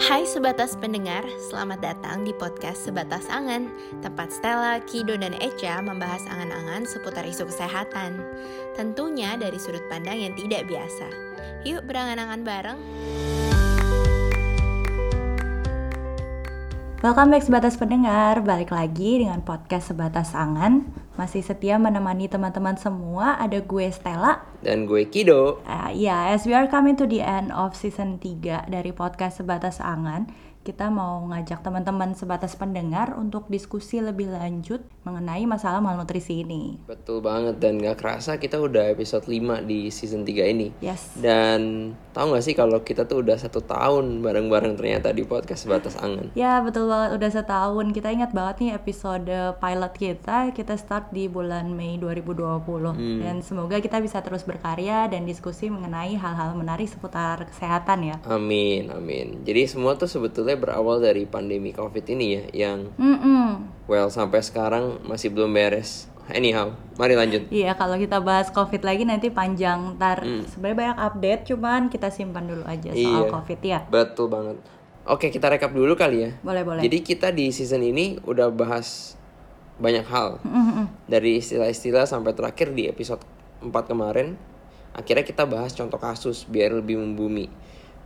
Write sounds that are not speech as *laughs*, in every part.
Hai sebatas pendengar, selamat datang di podcast Sebatas Angan. Tempat Stella, Kido, dan Echa membahas angan-angan seputar isu kesehatan. Tentunya dari sudut pandang yang tidak biasa. Yuk berangan-angan bareng Welcome back Sebatas Pendengar, balik lagi dengan podcast Sebatas Angan. Masih setia menemani teman-teman semua, ada gue Stella. Dan gue Kido. Uh, Ya, yeah, as we are coming to the end of season 3 dari podcast Sebatas Angan kita mau ngajak teman-teman sebatas pendengar untuk diskusi lebih lanjut mengenai masalah malnutrisi ini. Betul banget dan gak kerasa kita udah episode 5 di season 3 ini. Yes. Dan tahu gak sih kalau kita tuh udah satu tahun bareng-bareng ternyata di podcast sebatas angan. Ya betul banget udah setahun. Kita ingat banget nih episode pilot kita kita start di bulan Mei 2020 hmm. dan semoga kita bisa terus berkarya dan diskusi mengenai hal-hal menarik seputar kesehatan ya. Amin amin. Jadi semua tuh sebetulnya sebetulnya berawal dari pandemi COVID ini ya, yang mm -mm. well sampai sekarang masih belum beres. Anyhow, mari lanjut. Iya, kalau kita bahas COVID lagi nanti panjang. Ntar mm. sebenarnya banyak update, cuman kita simpan dulu aja soal iya, COVID ya. Betul banget. Oke, kita rekap dulu kali ya. Boleh, boleh. Jadi kita di season ini udah bahas banyak hal. Mm -hmm. Dari istilah-istilah sampai terakhir di episode 4 kemarin. Akhirnya kita bahas contoh kasus biar lebih membumi.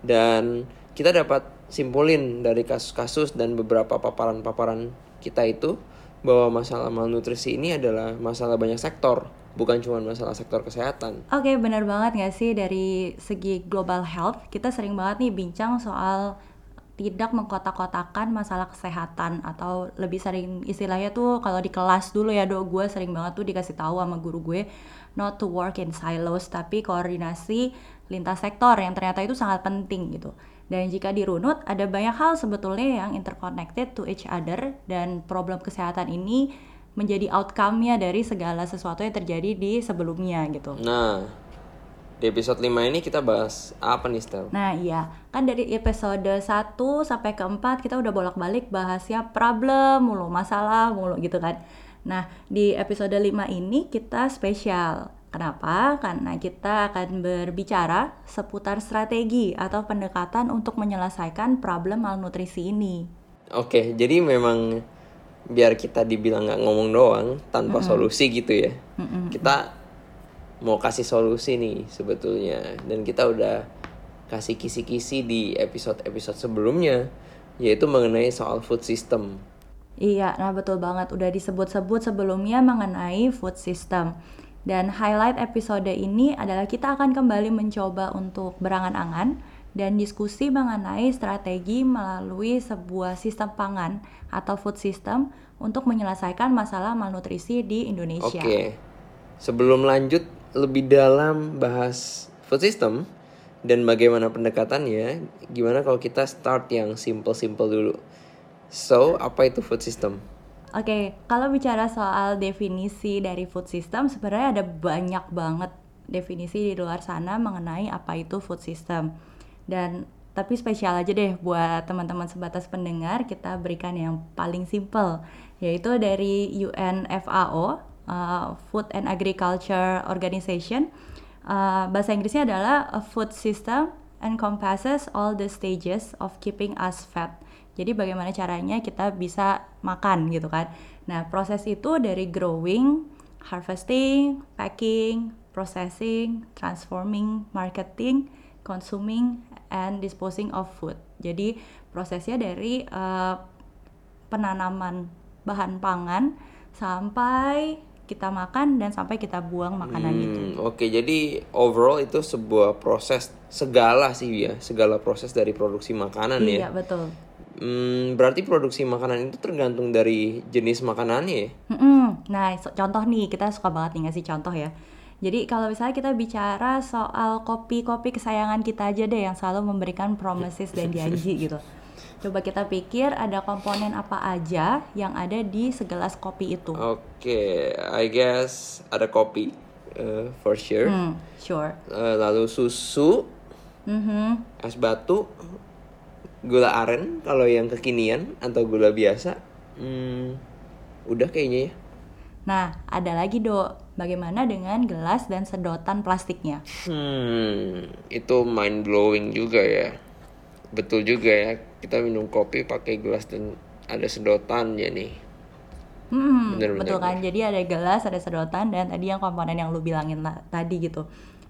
Dan kita dapat simpulin dari kasus-kasus dan beberapa paparan-paparan kita itu bahwa masalah malnutrisi ini adalah masalah banyak sektor, bukan cuma masalah sektor kesehatan. Oke, okay, benar banget gak sih dari segi global health, kita sering banget nih bincang soal tidak mengkotak-kotakan masalah kesehatan atau lebih sering istilahnya tuh kalau di kelas dulu ya do gue sering banget tuh dikasih tahu sama guru gue not to work in silos tapi koordinasi lintas sektor yang ternyata itu sangat penting gitu dan jika dirunut, ada banyak hal sebetulnya yang interconnected to each other dan problem kesehatan ini menjadi outcome-nya dari segala sesuatu yang terjadi di sebelumnya gitu. Nah, di episode 5 ini kita bahas apa nih, Stel? Nah, iya. Kan dari episode 1 sampai ke 4 kita udah bolak-balik bahasnya problem mulu, masalah mulu gitu kan. Nah, di episode 5 ini kita spesial Kenapa? Karena kita akan berbicara seputar strategi atau pendekatan untuk menyelesaikan problem malnutrisi ini. Oke, jadi memang biar kita dibilang nggak ngomong doang tanpa mm -hmm. solusi gitu ya. Mm -hmm. Kita mau kasih solusi nih sebetulnya dan kita udah kasih kisi-kisi di episode-episode sebelumnya yaitu mengenai soal food system. Iya, nah betul banget udah disebut-sebut sebelumnya mengenai food system. Dan highlight episode ini adalah kita akan kembali mencoba untuk berangan-angan dan diskusi mengenai strategi melalui sebuah sistem pangan atau food system untuk menyelesaikan masalah malnutrisi di Indonesia. Oke. Sebelum lanjut lebih dalam bahas food system dan bagaimana pendekatannya, gimana kalau kita start yang simple-simple dulu. So, apa itu food system? Oke, okay, kalau bicara soal definisi dari food system, sebenarnya ada banyak banget definisi di luar sana mengenai apa itu food system. Dan tapi spesial aja deh buat teman-teman sebatas pendengar, kita berikan yang paling simple, yaitu dari UNFAO, uh, Food and Agriculture Organization. Uh, bahasa Inggrisnya adalah a food system encompasses all the stages of keeping us fat jadi bagaimana caranya kita bisa makan gitu kan. Nah, proses itu dari growing, harvesting, packing, processing, transforming, marketing, consuming, and disposing of food. Jadi prosesnya dari uh, penanaman bahan pangan sampai kita makan dan sampai kita buang makanan hmm, itu. Oke, okay, jadi overall itu sebuah proses segala sih ya, segala proses dari produksi makanan iya, ya. Iya, betul. Hmm, berarti produksi makanan itu tergantung dari jenis makanannya ya? Hmm, nah, so, contoh nih, kita suka banget nih ngasih contoh ya. Jadi kalau misalnya kita bicara soal kopi-kopi kesayangan kita aja deh yang selalu memberikan promises dan janji *laughs* gitu. Coba kita pikir ada komponen apa aja yang ada di segelas kopi itu. Oke, okay, I guess ada kopi, uh, for sure. Hmm, sure. Uh, lalu susu, mm -hmm. es batu, gula aren kalau yang kekinian atau gula biasa hmm, udah kayaknya ya. Nah ada lagi dok bagaimana dengan gelas dan sedotan plastiknya? Hmm itu mind blowing juga ya. Betul juga ya kita minum kopi pakai gelas dan ada sedotan ya nih. Hmm, Bener, bener, betul kan. Jadi ada gelas, ada sedotan dan tadi yang komponen yang lu bilangin la- tadi gitu.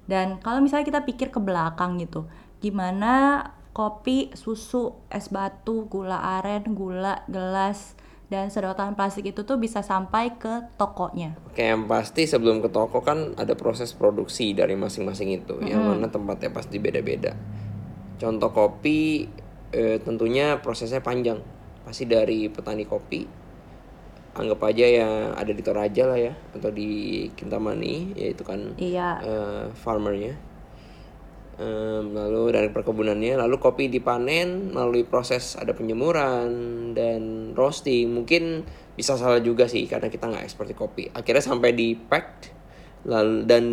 Dan kalau misalnya kita pikir ke belakang gitu, gimana kopi, susu, es batu, gula aren, gula, gelas dan sedotan plastik itu tuh bisa sampai ke tokonya. Oke, yang pasti sebelum ke toko kan ada proses produksi dari masing-masing itu, yang mana tempatnya pasti beda-beda. Contoh kopi, eh, tentunya prosesnya panjang, pasti dari petani kopi. Anggap aja yang ada di Toraja lah ya, atau di Kintamani, yaitu kan Iya. eh, farmernya. Em, lalu dari perkebunannya, lalu kopi dipanen melalui proses ada penjemuran dan roasting. Mungkin bisa salah juga sih karena kita nggak ekspor di kopi. Akhirnya sampai di packed lalu dan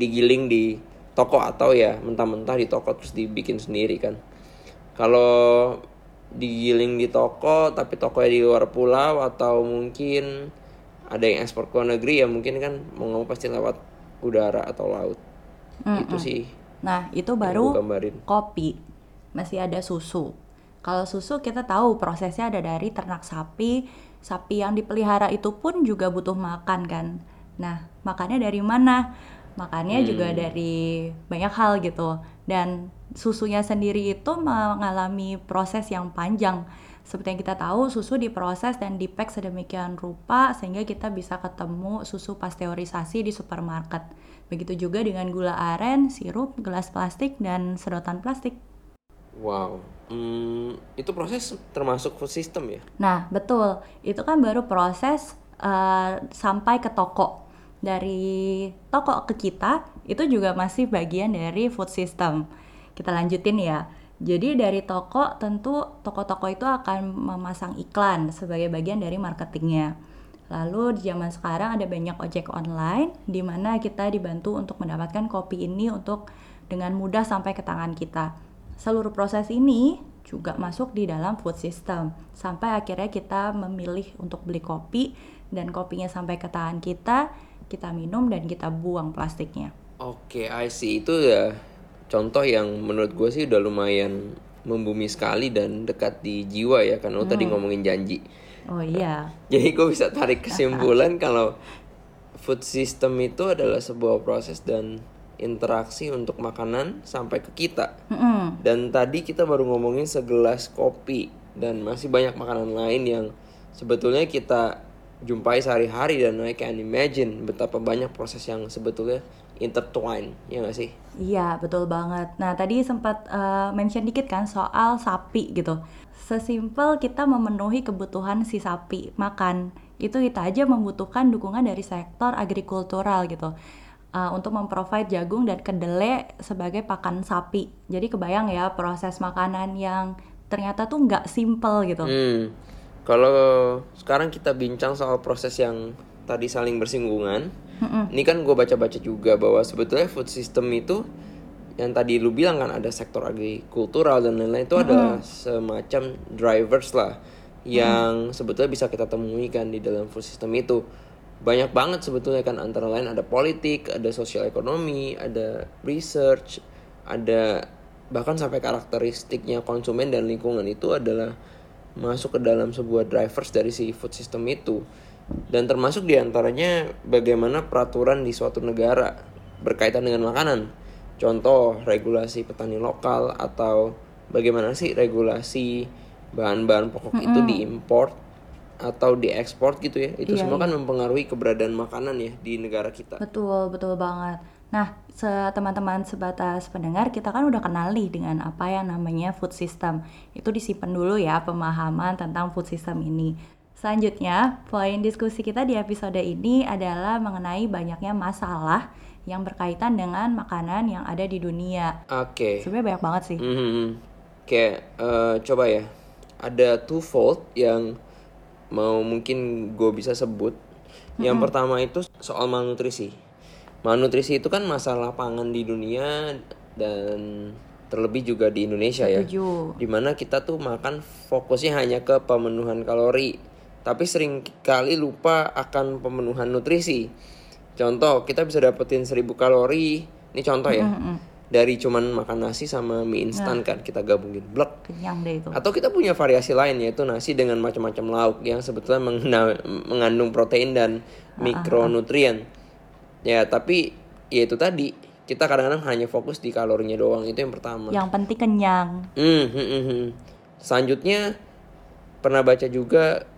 digiling di toko atau ya mentah-mentah di toko terus dibikin sendiri kan. Kalau digiling di toko tapi tokonya di luar pulau atau mungkin ada yang ekspor ke luar negeri ya mungkin kan mau ngomong pasti lewat udara atau laut. Itu sih Nah, itu baru kopi. Masih ada susu. Kalau susu kita tahu prosesnya ada dari ternak sapi. Sapi yang dipelihara itu pun juga butuh makan kan. Nah, makannya dari mana? Makannya juga dari banyak hal gitu. Dan susunya sendiri itu mengalami proses yang panjang. Seperti yang kita tahu, susu diproses dan dipack sedemikian rupa sehingga kita bisa ketemu susu pasteurisasi di supermarket. Begitu juga dengan gula aren, sirup, gelas plastik, dan sedotan plastik. Wow, Hmm, itu proses termasuk food system ya? Nah, betul. Itu kan baru proses eh, sampai ke toko. Dari toko ke kita, itu juga masih bagian dari food system. Kita lanjutin ya. Jadi dari toko, tentu toko-toko itu akan memasang iklan sebagai bagian dari marketingnya. Lalu di zaman sekarang ada banyak ojek online di mana kita dibantu untuk mendapatkan kopi ini untuk dengan mudah sampai ke tangan kita. Seluruh proses ini juga masuk di dalam food system sampai akhirnya kita memilih untuk beli kopi dan kopinya sampai ke tangan kita, kita minum dan kita buang plastiknya. Oke, I see. Itu ya contoh yang menurut gue sih udah lumayan membumi sekali dan dekat di jiwa ya. Karena lo tadi ngomongin janji. Oh iya. Jadi gue bisa tarik kesimpulan *laughs* kalau food system itu adalah sebuah proses dan interaksi untuk makanan sampai ke kita. Mm-mm. Dan tadi kita baru ngomongin segelas kopi dan masih banyak makanan lain yang sebetulnya kita jumpai sehari-hari dan I can imagine betapa banyak proses yang sebetulnya intertwine, ya gak sih? Iya, betul banget. Nah, tadi sempat eh, mention dikit kan soal sapi gitu. Sesimpel kita memenuhi kebutuhan si sapi makan, itu kita aja membutuhkan dukungan dari sektor agrikultural gitu. eh, untuk memprovide jagung dan kedelai sebagai pakan sapi. Jadi kebayang ya proses makanan yang ternyata tuh nggak simple gitu. Hmm. Kalau sekarang kita bincang soal proses yang tadi saling bersinggungan, ini kan gue baca-baca juga bahwa sebetulnya food system itu yang tadi lu bilang kan ada sektor agrikultural dan lain-lain itu adalah semacam drivers lah yang sebetulnya bisa kita temui kan di dalam food system itu. Banyak banget sebetulnya kan antara lain ada politik, ada sosial ekonomi, ada research, ada bahkan sampai karakteristiknya konsumen dan lingkungan itu adalah masuk ke dalam sebuah drivers dari si food system itu. Dan termasuk di antaranya bagaimana peraturan di suatu negara berkaitan dengan makanan. Contoh regulasi petani lokal atau bagaimana sih regulasi bahan-bahan pokok itu diimpor atau diekspor gitu ya? Itu Iya, semua kan mempengaruhi keberadaan makanan ya di negara kita. Betul, betul banget. Nah, teman-teman sebatas pendengar, kita kan udah kenal nih dengan apa yang namanya food system. Itu disimpan dulu ya pemahaman tentang food system ini. Selanjutnya, poin diskusi kita di episode ini adalah mengenai banyaknya masalah yang berkaitan dengan makanan yang ada di dunia. oke Sebenarnya banyak banget sih. Mhm. Kayak eh, coba ya, ada twofold yang mau mungkin gue bisa sebut. Yang pertama itu soal malnutrisi. Malnutrisi itu kan masalah pangan di dunia dan terlebih juga di Indonesia ya. Setuju. Di mana kita tuh makan fokusnya hanya ke pemenuhan kalori, tapi sering kali lupa akan pemenuhan nutrisi. Contoh, kita bisa dapetin 1000 kalori, ini contoh ya. dari cuman makan nasi sama mie instan kan kita gabungin blek kenyang deh itu atau kita punya variasi lain yaitu nasi dengan macam-macam lauk yang sebetulnya mengandung protein dan mikronutrien ya tapi ya itu tadi kita kadang-kadang hanya fokus di kalorinya doang itu yang pertama yang penting kenyang Hmm, hmm, hmm, hmm. Selanjutnya pernah baca juga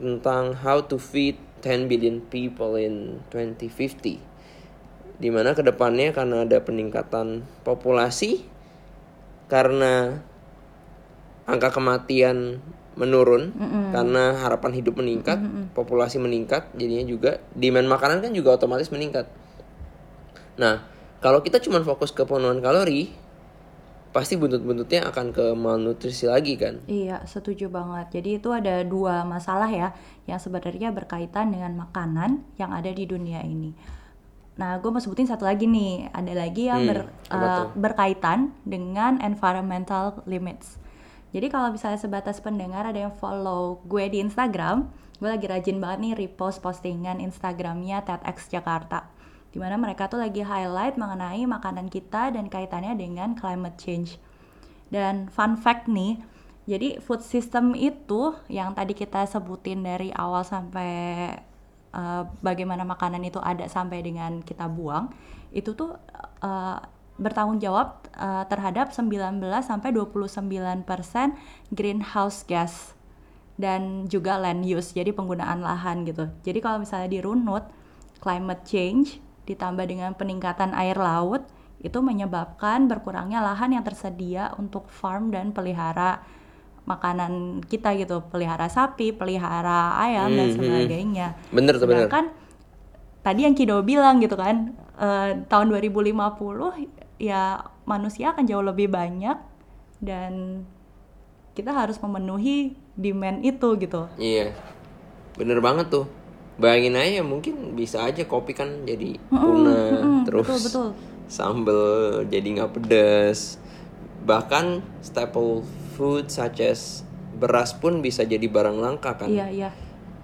tentang how to feed 10 billion people in 2050. Di mana ke depannya karena ada peningkatan populasi, karena angka kematian menurun, karena harapan hidup meningkat, populasi meningkat, jadinya juga demand makanan kan juga otomatis meningkat. Nah, kalau kita cuma fokus ke pemenuhan kalori, pasti buntut-buntutnya akan ke malnutrisi lagi kan. Iya, setuju banget. Jadi itu ada dua masalah ya yang sebenarnya berkaitan dengan makanan yang ada di dunia ini. Nah, gue mau sebutin satu lagi nih. Ada lagi yang Hmm, ber- tuh? berkaitan dengan environmental limits. Jadi kalau misalnya sebatas pendengar ada yang follow gue di Instagram, gue lagi rajin banget nih repost postingan Instagramnya TEDx Jakarta. Di mana mereka tuh lagi highlight mengenai makanan kita dan kaitannya dengan climate change. Dan fun fact nih, jadi food system itu yang tadi kita sebutin dari awal sampai uh, bagaimana makanan itu ada sampai dengan kita buang, itu tuh uh, bertanggung jawab uh, terhadap 19 sampai 29% greenhouse gas dan juga land use, jadi penggunaan lahan gitu. Jadi kalau misalnya dirunut, climate change ditambah dengan peningkatan air laut itu menyebabkan berkurangnya lahan yang tersedia untuk farm dan pelihara makanan kita gitu, pelihara sapi, pelihara ayam dan Hmm, hmm, sebagainya. Bener bener. Sedangkan tadi yang Kido bilang gitu kan, eh, tahun 2050 ya manusia akan jauh lebih banyak dan kita harus memenuhi demand itu gitu. Iya. Bener banget tuh. Bayangin aja mungkin bisa aja kopi kan jadi punah terus betul, betul. sambel jadi nggak pedas. Bahkan staple food such as beras pun bisa jadi barang langka kan. Iya, iya.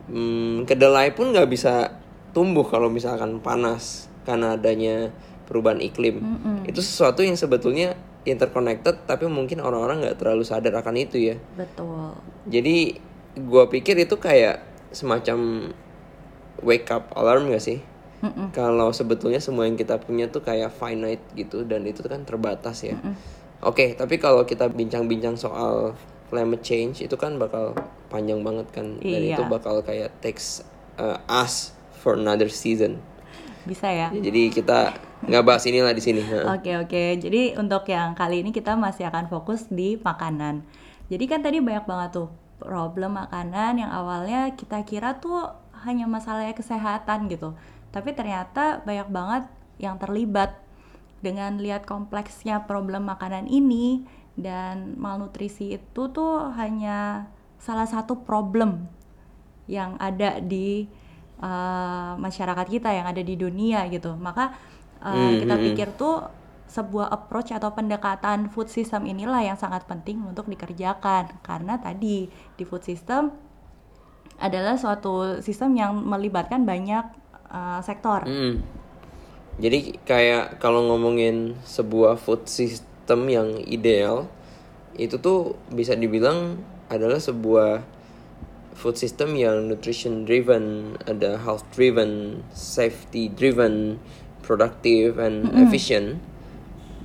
Hmm, kedelai pun nggak bisa tumbuh kalau misalkan panas karena adanya perubahan iklim. Itu sesuatu yang sebetulnya interconnected tapi mungkin orang-orang nggak terlalu sadar akan itu ya. Betul. Jadi gua pikir itu kayak semacam wake up alarm gak sih? Kalau sebetulnya semua yang kita punya tuh kayak finite gitu dan itu kan terbatas ya. Oke, tapi kalau kita bincang-bincang soal climate change itu kan bakal panjang banget kan dan Iya. itu bakal kayak takes uh, us for another season. Bisa ya. Ya, jadi kita nggak bahas inilah di sini. Oke oke, jadi untuk yang kali ini kita masih akan fokus di makanan. Jadi kan tadi banyak banget tuh problem makanan yang awalnya kita kira tuh hanya masalahnya kesehatan gitu. Tapi ternyata banyak banget yang terlibat dengan lihat kompleksnya problem makanan ini dan malnutrisi itu tuh hanya salah satu problem yang ada di uh, masyarakat kita yang ada di dunia gitu maka uh, Hmm, kita hmm, hmm. pikir tuh sebuah approach atau pendekatan food system inilah yang sangat penting untuk dikerjakan karena tadi di food system adalah suatu sistem yang melibatkan banyak uh, sektor Mm. Jadi kayak kalau ngomongin sebuah food system yang ideal itu tuh bisa dibilang adalah sebuah food system yang nutrition driven, ada health driven, safety driven, productive and efficient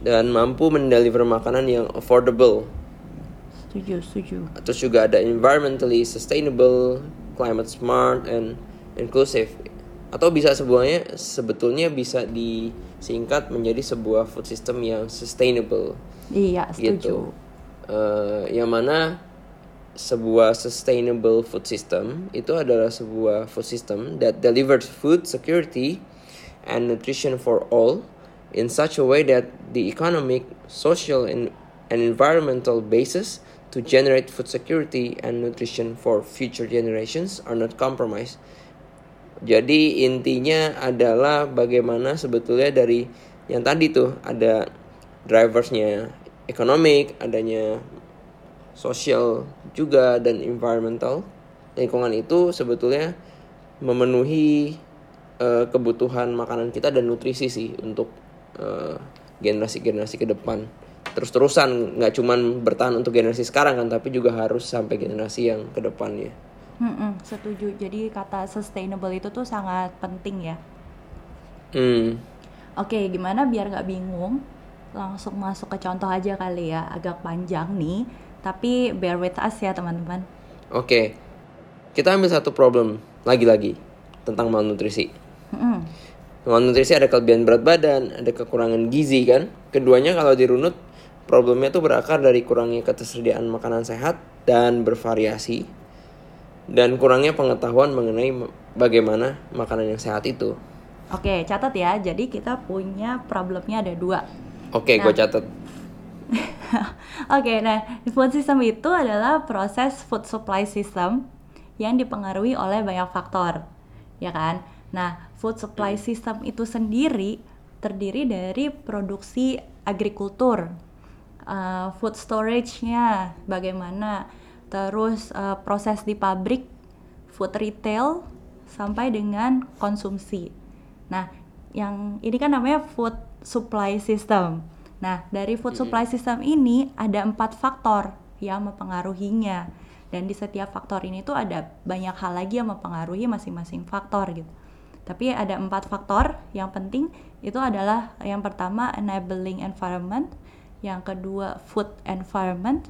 dan mampu mendeliver makanan yang affordable. setuju setuju Terus juga ada environmentally sustainable, climate smart and inclusive. Atau bisa sebuahnya sebetulnya bisa disingkat menjadi sebuah food system yang sustainable iya setuju gitu. Eh, yang mana sebuah sustainable food system itu adalah sebuah food system that delivers food security and nutrition for all in such a way that the economic, social, and, environmental basis to generate food security and nutrition for future generations are not compromised. Jadi intinya adalah bagaimana sebetulnya dari yang tadi tuh ada driversnya ekonomik, adanya sosial juga dan environmental. Lingkungan itu sebetulnya memenuhi eh, kebutuhan makanan kita dan nutrisi sih untuk eh, generasi-generasi ke depan terus-terusan nggak cuman bertahan untuk generasi sekarang kan tapi juga harus sampai generasi yang ke depannya Mm-mm, setuju. Jadi kata sustainable itu tuh sangat penting ya. hmm Oke, gimana biar nggak bingung? Langsung masuk ke contoh aja kali ya, agak panjang nih. Tapi bear with us ya teman-teman. oke kita ambil satu problem lagi-lagi tentang malnutrisi Mm-mm. malnutrisi ada kelebihan berat badan ada kekurangan gizi kan keduanya kalau dirunut problemnya tuh berakar dari kurangnya ketersediaan makanan sehat dan bervariasi dan kurangnya pengetahuan mengenai bagaimana makanan yang sehat itu Oke, catat ya. Jadi kita punya problemnya ada dua. oke gue catat *laughs* Oke, nah food system itu adalah proses food supply system yang dipengaruhi oleh banyak faktor, ya kan? Nah, food supply system itu sendiri terdiri dari produksi agrikultur, uh, food storage-nya bagaimana, terus uh, proses di pabrik, food retail, sampai dengan konsumsi. Nah, yang ini kan namanya food supply system. Nah, dari food supply system ini ada empat faktor yang mempengaruhinya. Dan di setiap faktor ini tuh ada banyak hal lagi yang mempengaruhi masing-masing faktor gitu. Tapi ada empat faktor yang penting itu adalah yang pertama enabling environment, yang kedua food environment,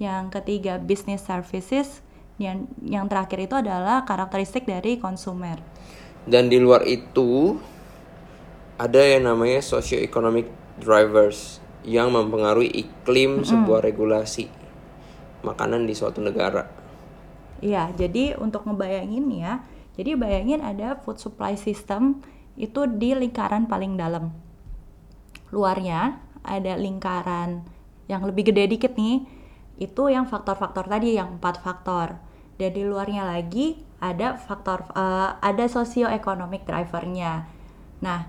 yang ketiga business services, yang yang terakhir itu adalah karakteristik dari konsumer. dan di luar itu ada yang namanya socio-economic drivers yang mempengaruhi iklim sebuah regulasi makanan di suatu negara Iya, jadi untuk ngebayangin ya, jadi bayangin ada food supply system itu di lingkaran paling dalam. Luarnya ada lingkaran yang lebih gede dikit nih, itu yang faktor-faktor tadi, yang empat faktor. Dan di luarnya lagi ada faktor, eh, ada socio-economic drivernya. Nah,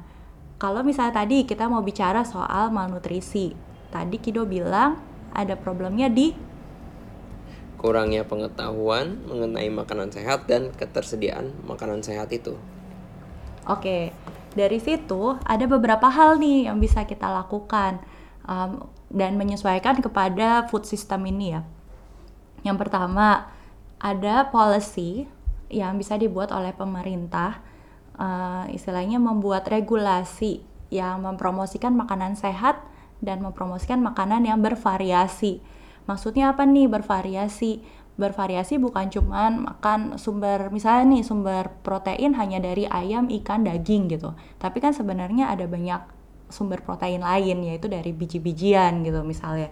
kalau misalnya tadi kita mau bicara soal malnutrisi, tadi Kido bilang ada problemnya di kurangnya pengetahuan mengenai makanan sehat dan ketersediaan makanan sehat itu Oke, dari situ ada beberapa hal nih yang bisa kita lakukan um, dan menyesuaikan kepada food system ini ya. Yang pertama, ada policy yang bisa dibuat oleh pemerintah, uh, istilahnya membuat regulasi yang mempromosikan makanan sehat dan mempromosikan makanan yang bervariasi. Maksudnya apa nih bervariasi? Bervariasi bukan cuman makan sumber misalnya nih sumber protein hanya dari ayam, ikan, daging gitu. Tapi kan sebenarnya ada banyak sumber protein lain yaitu dari biji-bijian gitu misalnya.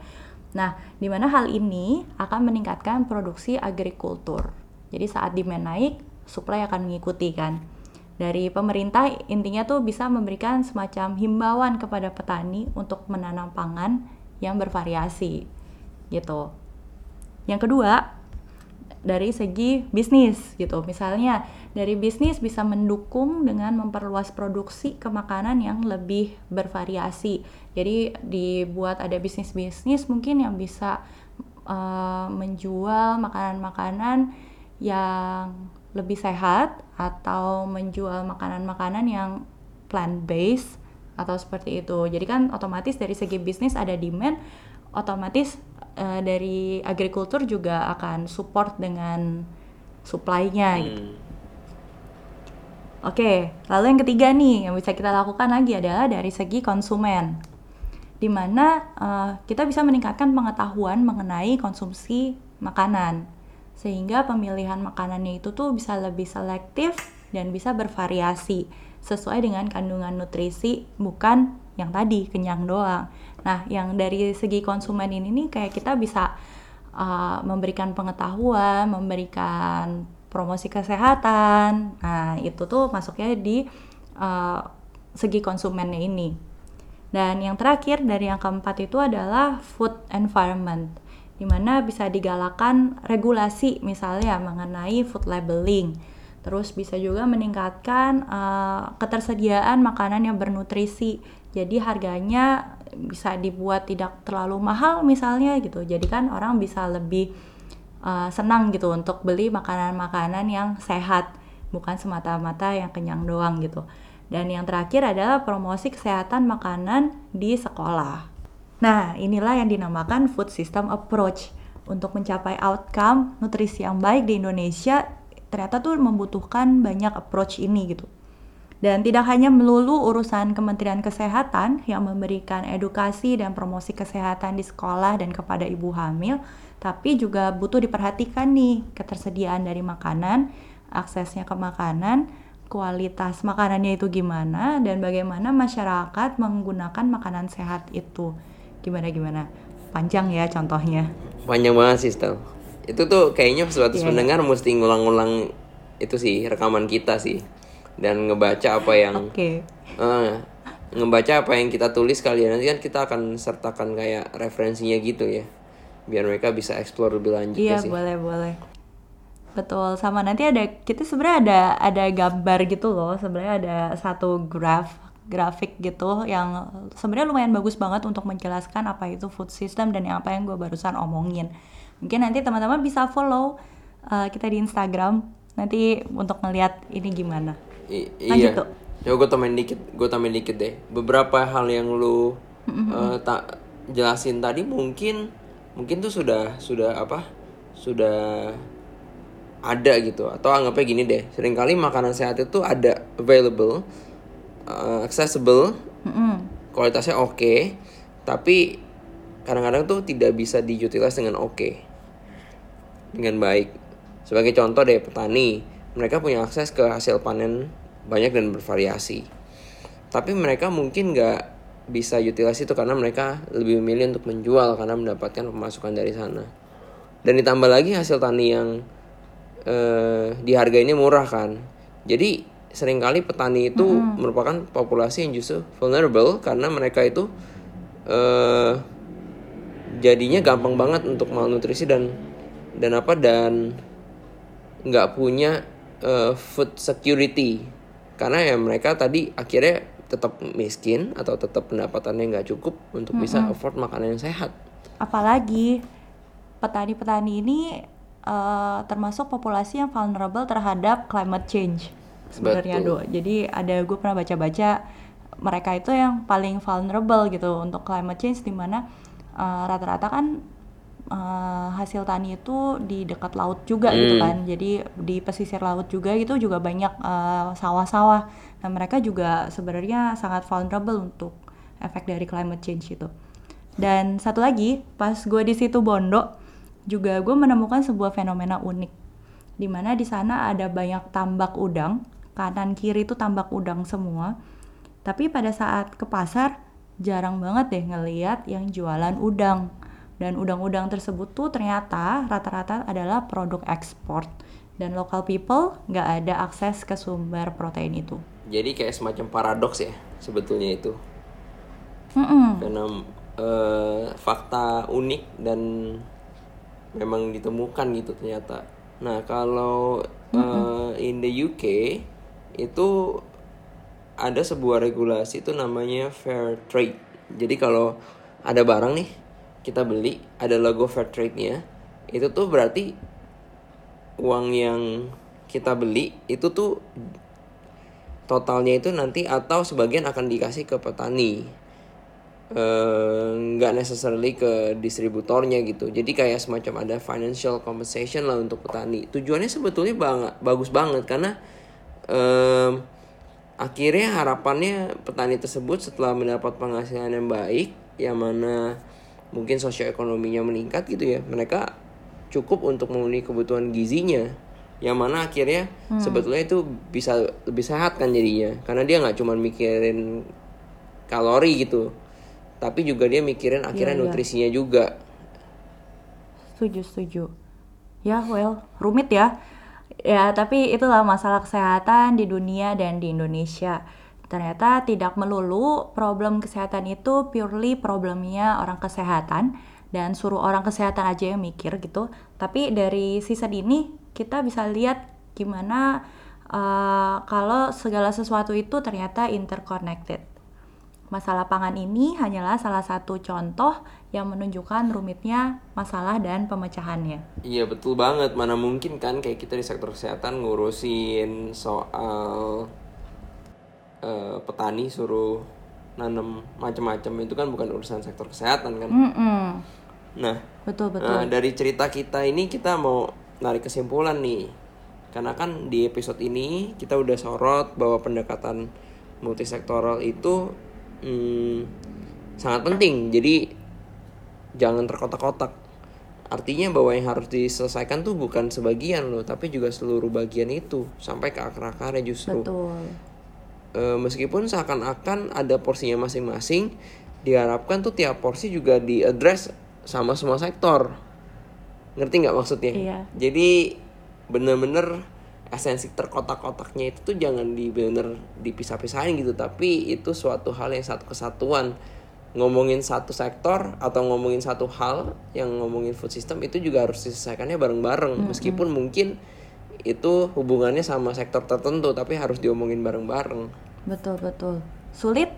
Nah, di mana hal ini akan meningkatkan produksi agrikultur. Jadi saat demand naik, supply akan mengikuti kan. Dari pemerintah intinya tuh bisa memberikan semacam himbauan kepada petani untuk menanam pangan yang bervariasi gitu. Yang kedua, dari segi bisnis gitu. Misalnya dari bisnis bisa mendukung dengan memperluas produksi ke makanan yang lebih bervariasi. Jadi dibuat ada bisnis-bisnis mungkin yang bisa uh, menjual makanan-makanan yang lebih sehat atau menjual makanan-makanan yang plant based atau seperti itu. Jadi kan otomatis dari segi bisnis ada demand, otomatis uh, dari agrikultur juga akan support dengan supply-nya gitu. Hmm. Oke, lalu yang ketiga nih yang bisa kita lakukan lagi adalah dari segi konsumen, di mana uh, kita bisa meningkatkan pengetahuan mengenai konsumsi makanan, sehingga pemilihan makanannya itu tuh bisa lebih selektif dan bisa bervariasi sesuai dengan kandungan nutrisi, bukan yang tadi kenyang doang. Nah, yang dari segi konsumen ini nih kayak kita bisa uh, memberikan pengetahuan, memberikan promosi kesehatan. Nah, itu tuh masuknya di uh, segi konsumennya ini. Dan yang terakhir dari yang keempat itu adalah food environment, di mana bisa digalakan regulasi misalnya mengenai food labeling. Terus bisa juga meningkatkan uh, ketersediaan makanan yang bernutrisi. Jadi harganya bisa dibuat tidak terlalu mahal misalnya gitu. Jadi kan orang bisa lebih uh, senang gitu untuk beli makanan-makanan yang sehat, bukan semata-mata yang kenyang doang gitu. Dan yang terakhir adalah promosi kesehatan makanan di sekolah. Nah, inilah yang dinamakan food system approach. Untuk mencapai outcome nutrisi yang baik di Indonesia, ternyata tuh membutuhkan banyak approach ini gitu. Dan tidak hanya melulu urusan Kementerian Kesehatan yang memberikan edukasi dan promosi kesehatan di sekolah dan kepada ibu hamil, tapi juga butuh diperhatikan nih ketersediaan dari makanan, aksesnya ke makanan, kualitas makanannya itu gimana, dan bagaimana masyarakat menggunakan makanan sehat itu. Gimana gimana? Panjang ya contohnya. Panjang banget sih, Stel. Itu tuh kayaknya sebatas Iya, iya. pendengar mesti ngulang-ngulang itu sih rekaman kita sih dan ngebaca apa yang Oke. Eh, ngebaca apa yang kita tulis kali ya nanti kan kita akan sertakan kayak referensinya gitu ya biar mereka bisa explore lebih lanjut Iya ya sih boleh boleh. Betul sama nanti ada kita sebenarnya ada ada gambar gitu loh sebenarnya ada satu graf grafik gitu yang sebenarnya lumayan bagus banget untuk menjelaskan apa itu food system dan yang apa yang gue barusan omongin. Mungkin nanti teman-teman bisa follow uh, kita di Instagram nanti untuk ngeliat ini gimana. I- Lanjut, iya. Coba gue tambahin dikit gue tambahin dikit deh. Beberapa hal yang lu eh, tak jelasin tadi mungkin mungkin tuh sudah sudah apa? Sudah ada gitu. Atau anggapnya gini deh sering kali makanan sehat itu ada available eh, accessible Mm-mm. kualitasnya oke tapi kadang-kadang tuh tidak bisa diutilize dengan oke dengan baik. Sebagai contoh deh petani mereka punya akses ke hasil panen banyak dan bervariasi. Tapi mereka mungkin nggak bisa utilize itu karena mereka lebih memilih untuk menjual karena mendapatkan pemasukan dari sana. Dan ditambah lagi hasil tani yang eh, dihargainya murah kan. Jadi sering kali petani itu merupakan populasi yang justru vulnerable karena mereka itu eh jadinya gampang banget untuk malnutrisi dan dan apa dan nggak punya eh, food security. Karena ya mereka tadi akhirnya tetap miskin atau tetap pendapatannya nggak cukup untuk bisa afford makanan yang sehat. Apalagi petani-petani ini eh, termasuk populasi yang vulnerable terhadap climate change sebenarnya do. Jadi ada gue pernah baca-baca mereka itu yang paling vulnerable gitu untuk climate change di mana eh, rata-rata kan eh, hasil tani itu di dekat laut juga gitu Hmm. kan. Jadi di pesisir laut juga gitu juga banyak eh, sawah-sawah. Nah mereka juga sebenarnya sangat vulnerable untuk efek dari climate change itu. Dan satu lagi, pas gue di situ Bondo, juga gue menemukan sebuah fenomena unik, di mana di sana ada banyak tambak udang, kanan kiri itu tambak udang semua. Tapi pada saat ke pasar, jarang banget deh ngeliat yang jualan udang. Dan udang-udang tersebut tuh ternyata rata-rata adalah produk ekspor. Dan local people nggak ada akses ke sumber protein itu. jadi kayak semacam paradoks ya sebetulnya itu Mm-mm. karena eh, fakta unik dan memang ditemukan gitu ternyata. Nah kalau eh, in the UK itu ada sebuah regulasi itu namanya fair trade. Jadi kalau ada barang nih kita beli ada logo fair trade-nya itu tuh berarti uang yang kita beli itu tuh totalnya itu nanti atau sebagian akan dikasih ke petani. Eh, nggak necessarily ke distributornya gitu. Jadi kayak semacam ada financial compensation lah untuk petani. Tujuannya sebetulnya banget bagus banget karena em, akhirnya harapannya petani tersebut setelah mendapat penghasilan yang baik yang mana mungkin sosioekonominya meningkat gitu ya mereka cukup untuk memenuhi kebutuhan gizinya yang mana akhirnya sebetulnya itu bisa lebih sehat kan jadinya karena dia nggak cuma mikirin kalori gitu tapi juga dia mikirin akhirnya Iya, iya. nutrisinya juga Setuju, setuju. Ya, well, rumit ya. Ya, tapi itulah masalah kesehatan di dunia dan di Indonesia. Ternyata tidak melulu problem kesehatan itu purely problemnya orang kesehatan dan suruh orang kesehatan aja yang mikir gitu. Tapi dari season ini kita bisa lihat gimana eh, kalau segala sesuatu itu ternyata interconnected. Masalah pangan ini hanyalah salah satu contoh yang menunjukkan rumitnya masalah dan pemecahannya. Iya betul banget, mana mungkin kan kayak kita di sektor kesehatan ngurusin soal eh, petani suruh nanam macam-macam itu kan bukan urusan sektor kesehatan kan. Mm-mm. Nah, Betul betul. Nah, dari cerita kita ini kita mau narik kesimpulan nih. Karena kan di episode ini kita udah sorot bahwa pendekatan multisektoral itu hmm, sangat penting. Jadi jangan terkotak-kotak. Artinya bahwa yang harus diselesaikan tuh bukan sebagian loh, tapi juga seluruh bagian itu sampai ke akar-akarnya justru. betul. E, meskipun seakan-akan ada porsinya masing-masing, diharapkan tuh tiap porsi juga diadres sama semua sektor. Ngerti nggak maksudnya? Iya. Jadi bener-bener esensi terkotak-kotaknya itu tuh jangan di bener dipisah-pisahin gitu, tapi itu suatu hal yang satu kesatuan. Ngomongin satu sektor atau ngomongin satu hal yang ngomongin food system itu juga harus diselesaikannya bareng-bareng, meskipun mungkin itu hubungannya sama sektor tertentu, tapi harus diomongin bareng-bareng. Betul betul. Sulit?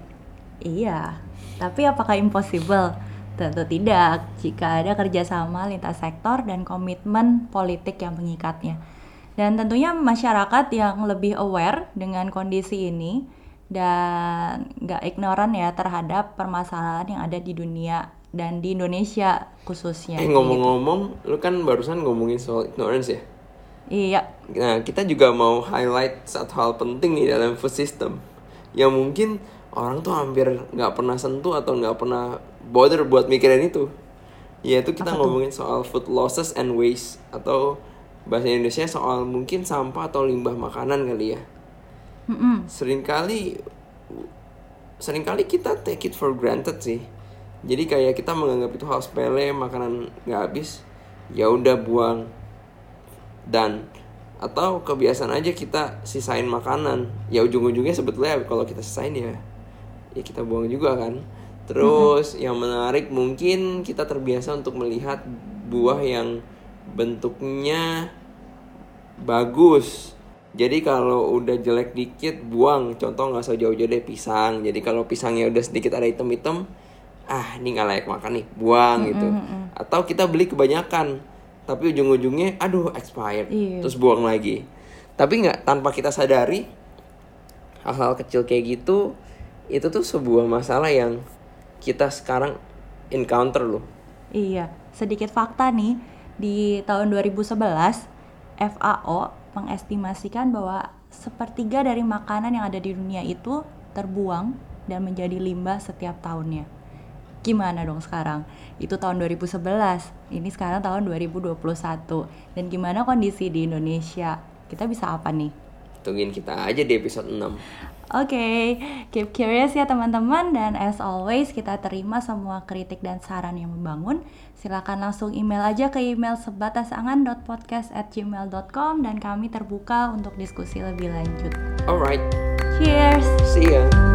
Iya. Tapi apakah impossible? Tentu tidak. Jika ada kerjasama lintas sektor dan komitmen politik yang mengikatnya. Dan tentunya masyarakat yang lebih aware dengan kondisi ini dan nggak ignoran ya terhadap permasalahan yang ada di dunia dan di Indonesia khususnya. Eh ngomong-ngomong, lu kan barusan ngomongin soal ignorance ya. Iya, Nah, kita juga mau highlight satu hal penting nih dalam food system yang mungkin orang tuh hampir nggak pernah sentuh atau nggak pernah bother buat mikirin itu. Yaitu kita ngomongin soal food losses and waste atau bahasa Indonesia soal mungkin sampah atau limbah makanan kali ya. Mm-mm. Seringkali sering kali kita take it for granted sih. Jadi kayak kita menganggap itu hal sepele, makanan nggak habis, ya udah buang dan atau kebiasaan aja kita sisain makanan ya ujung-ujungnya sebetulnya kalau kita sisain ya ya kita buang juga kan terus yang menarik mungkin kita terbiasa untuk melihat buah yang bentuknya bagus. Jadi kalau udah jelek dikit buang. Contoh nggak usah jauh-jauh deh pisang. Jadi kalau pisangnya udah sedikit ada item-item ah ini nggak layak makan nih buang gitu. Atau kita beli kebanyakan tapi ujung-ujungnya aduh expired. Iya. terus buang lagi. Tapi nggak tanpa kita sadari hal-hal kecil kayak gitu itu tuh sebuah masalah yang kita sekarang encounter loh. Iya, sedikit fakta nih, di tahun 2011 FAO mengestimasikan bahwa sepertiga dari makanan yang ada di dunia itu terbuang dan menjadi limbah setiap tahunnya. Gimana dong sekarang? Itu tahun 2011, ini sekarang tahun 2021. Dan gimana kondisi di Indonesia? Kita bisa apa nih? Tungguin kita aja di episode 6 Oke, keep curious ya teman-teman dan as always kita terima semua kritik dan saran yang membangun. Silakan langsung email aja ke email sebatasangan.podcast@gmail.com dan kami terbuka untuk diskusi lebih lanjut. alright Cheers. see ya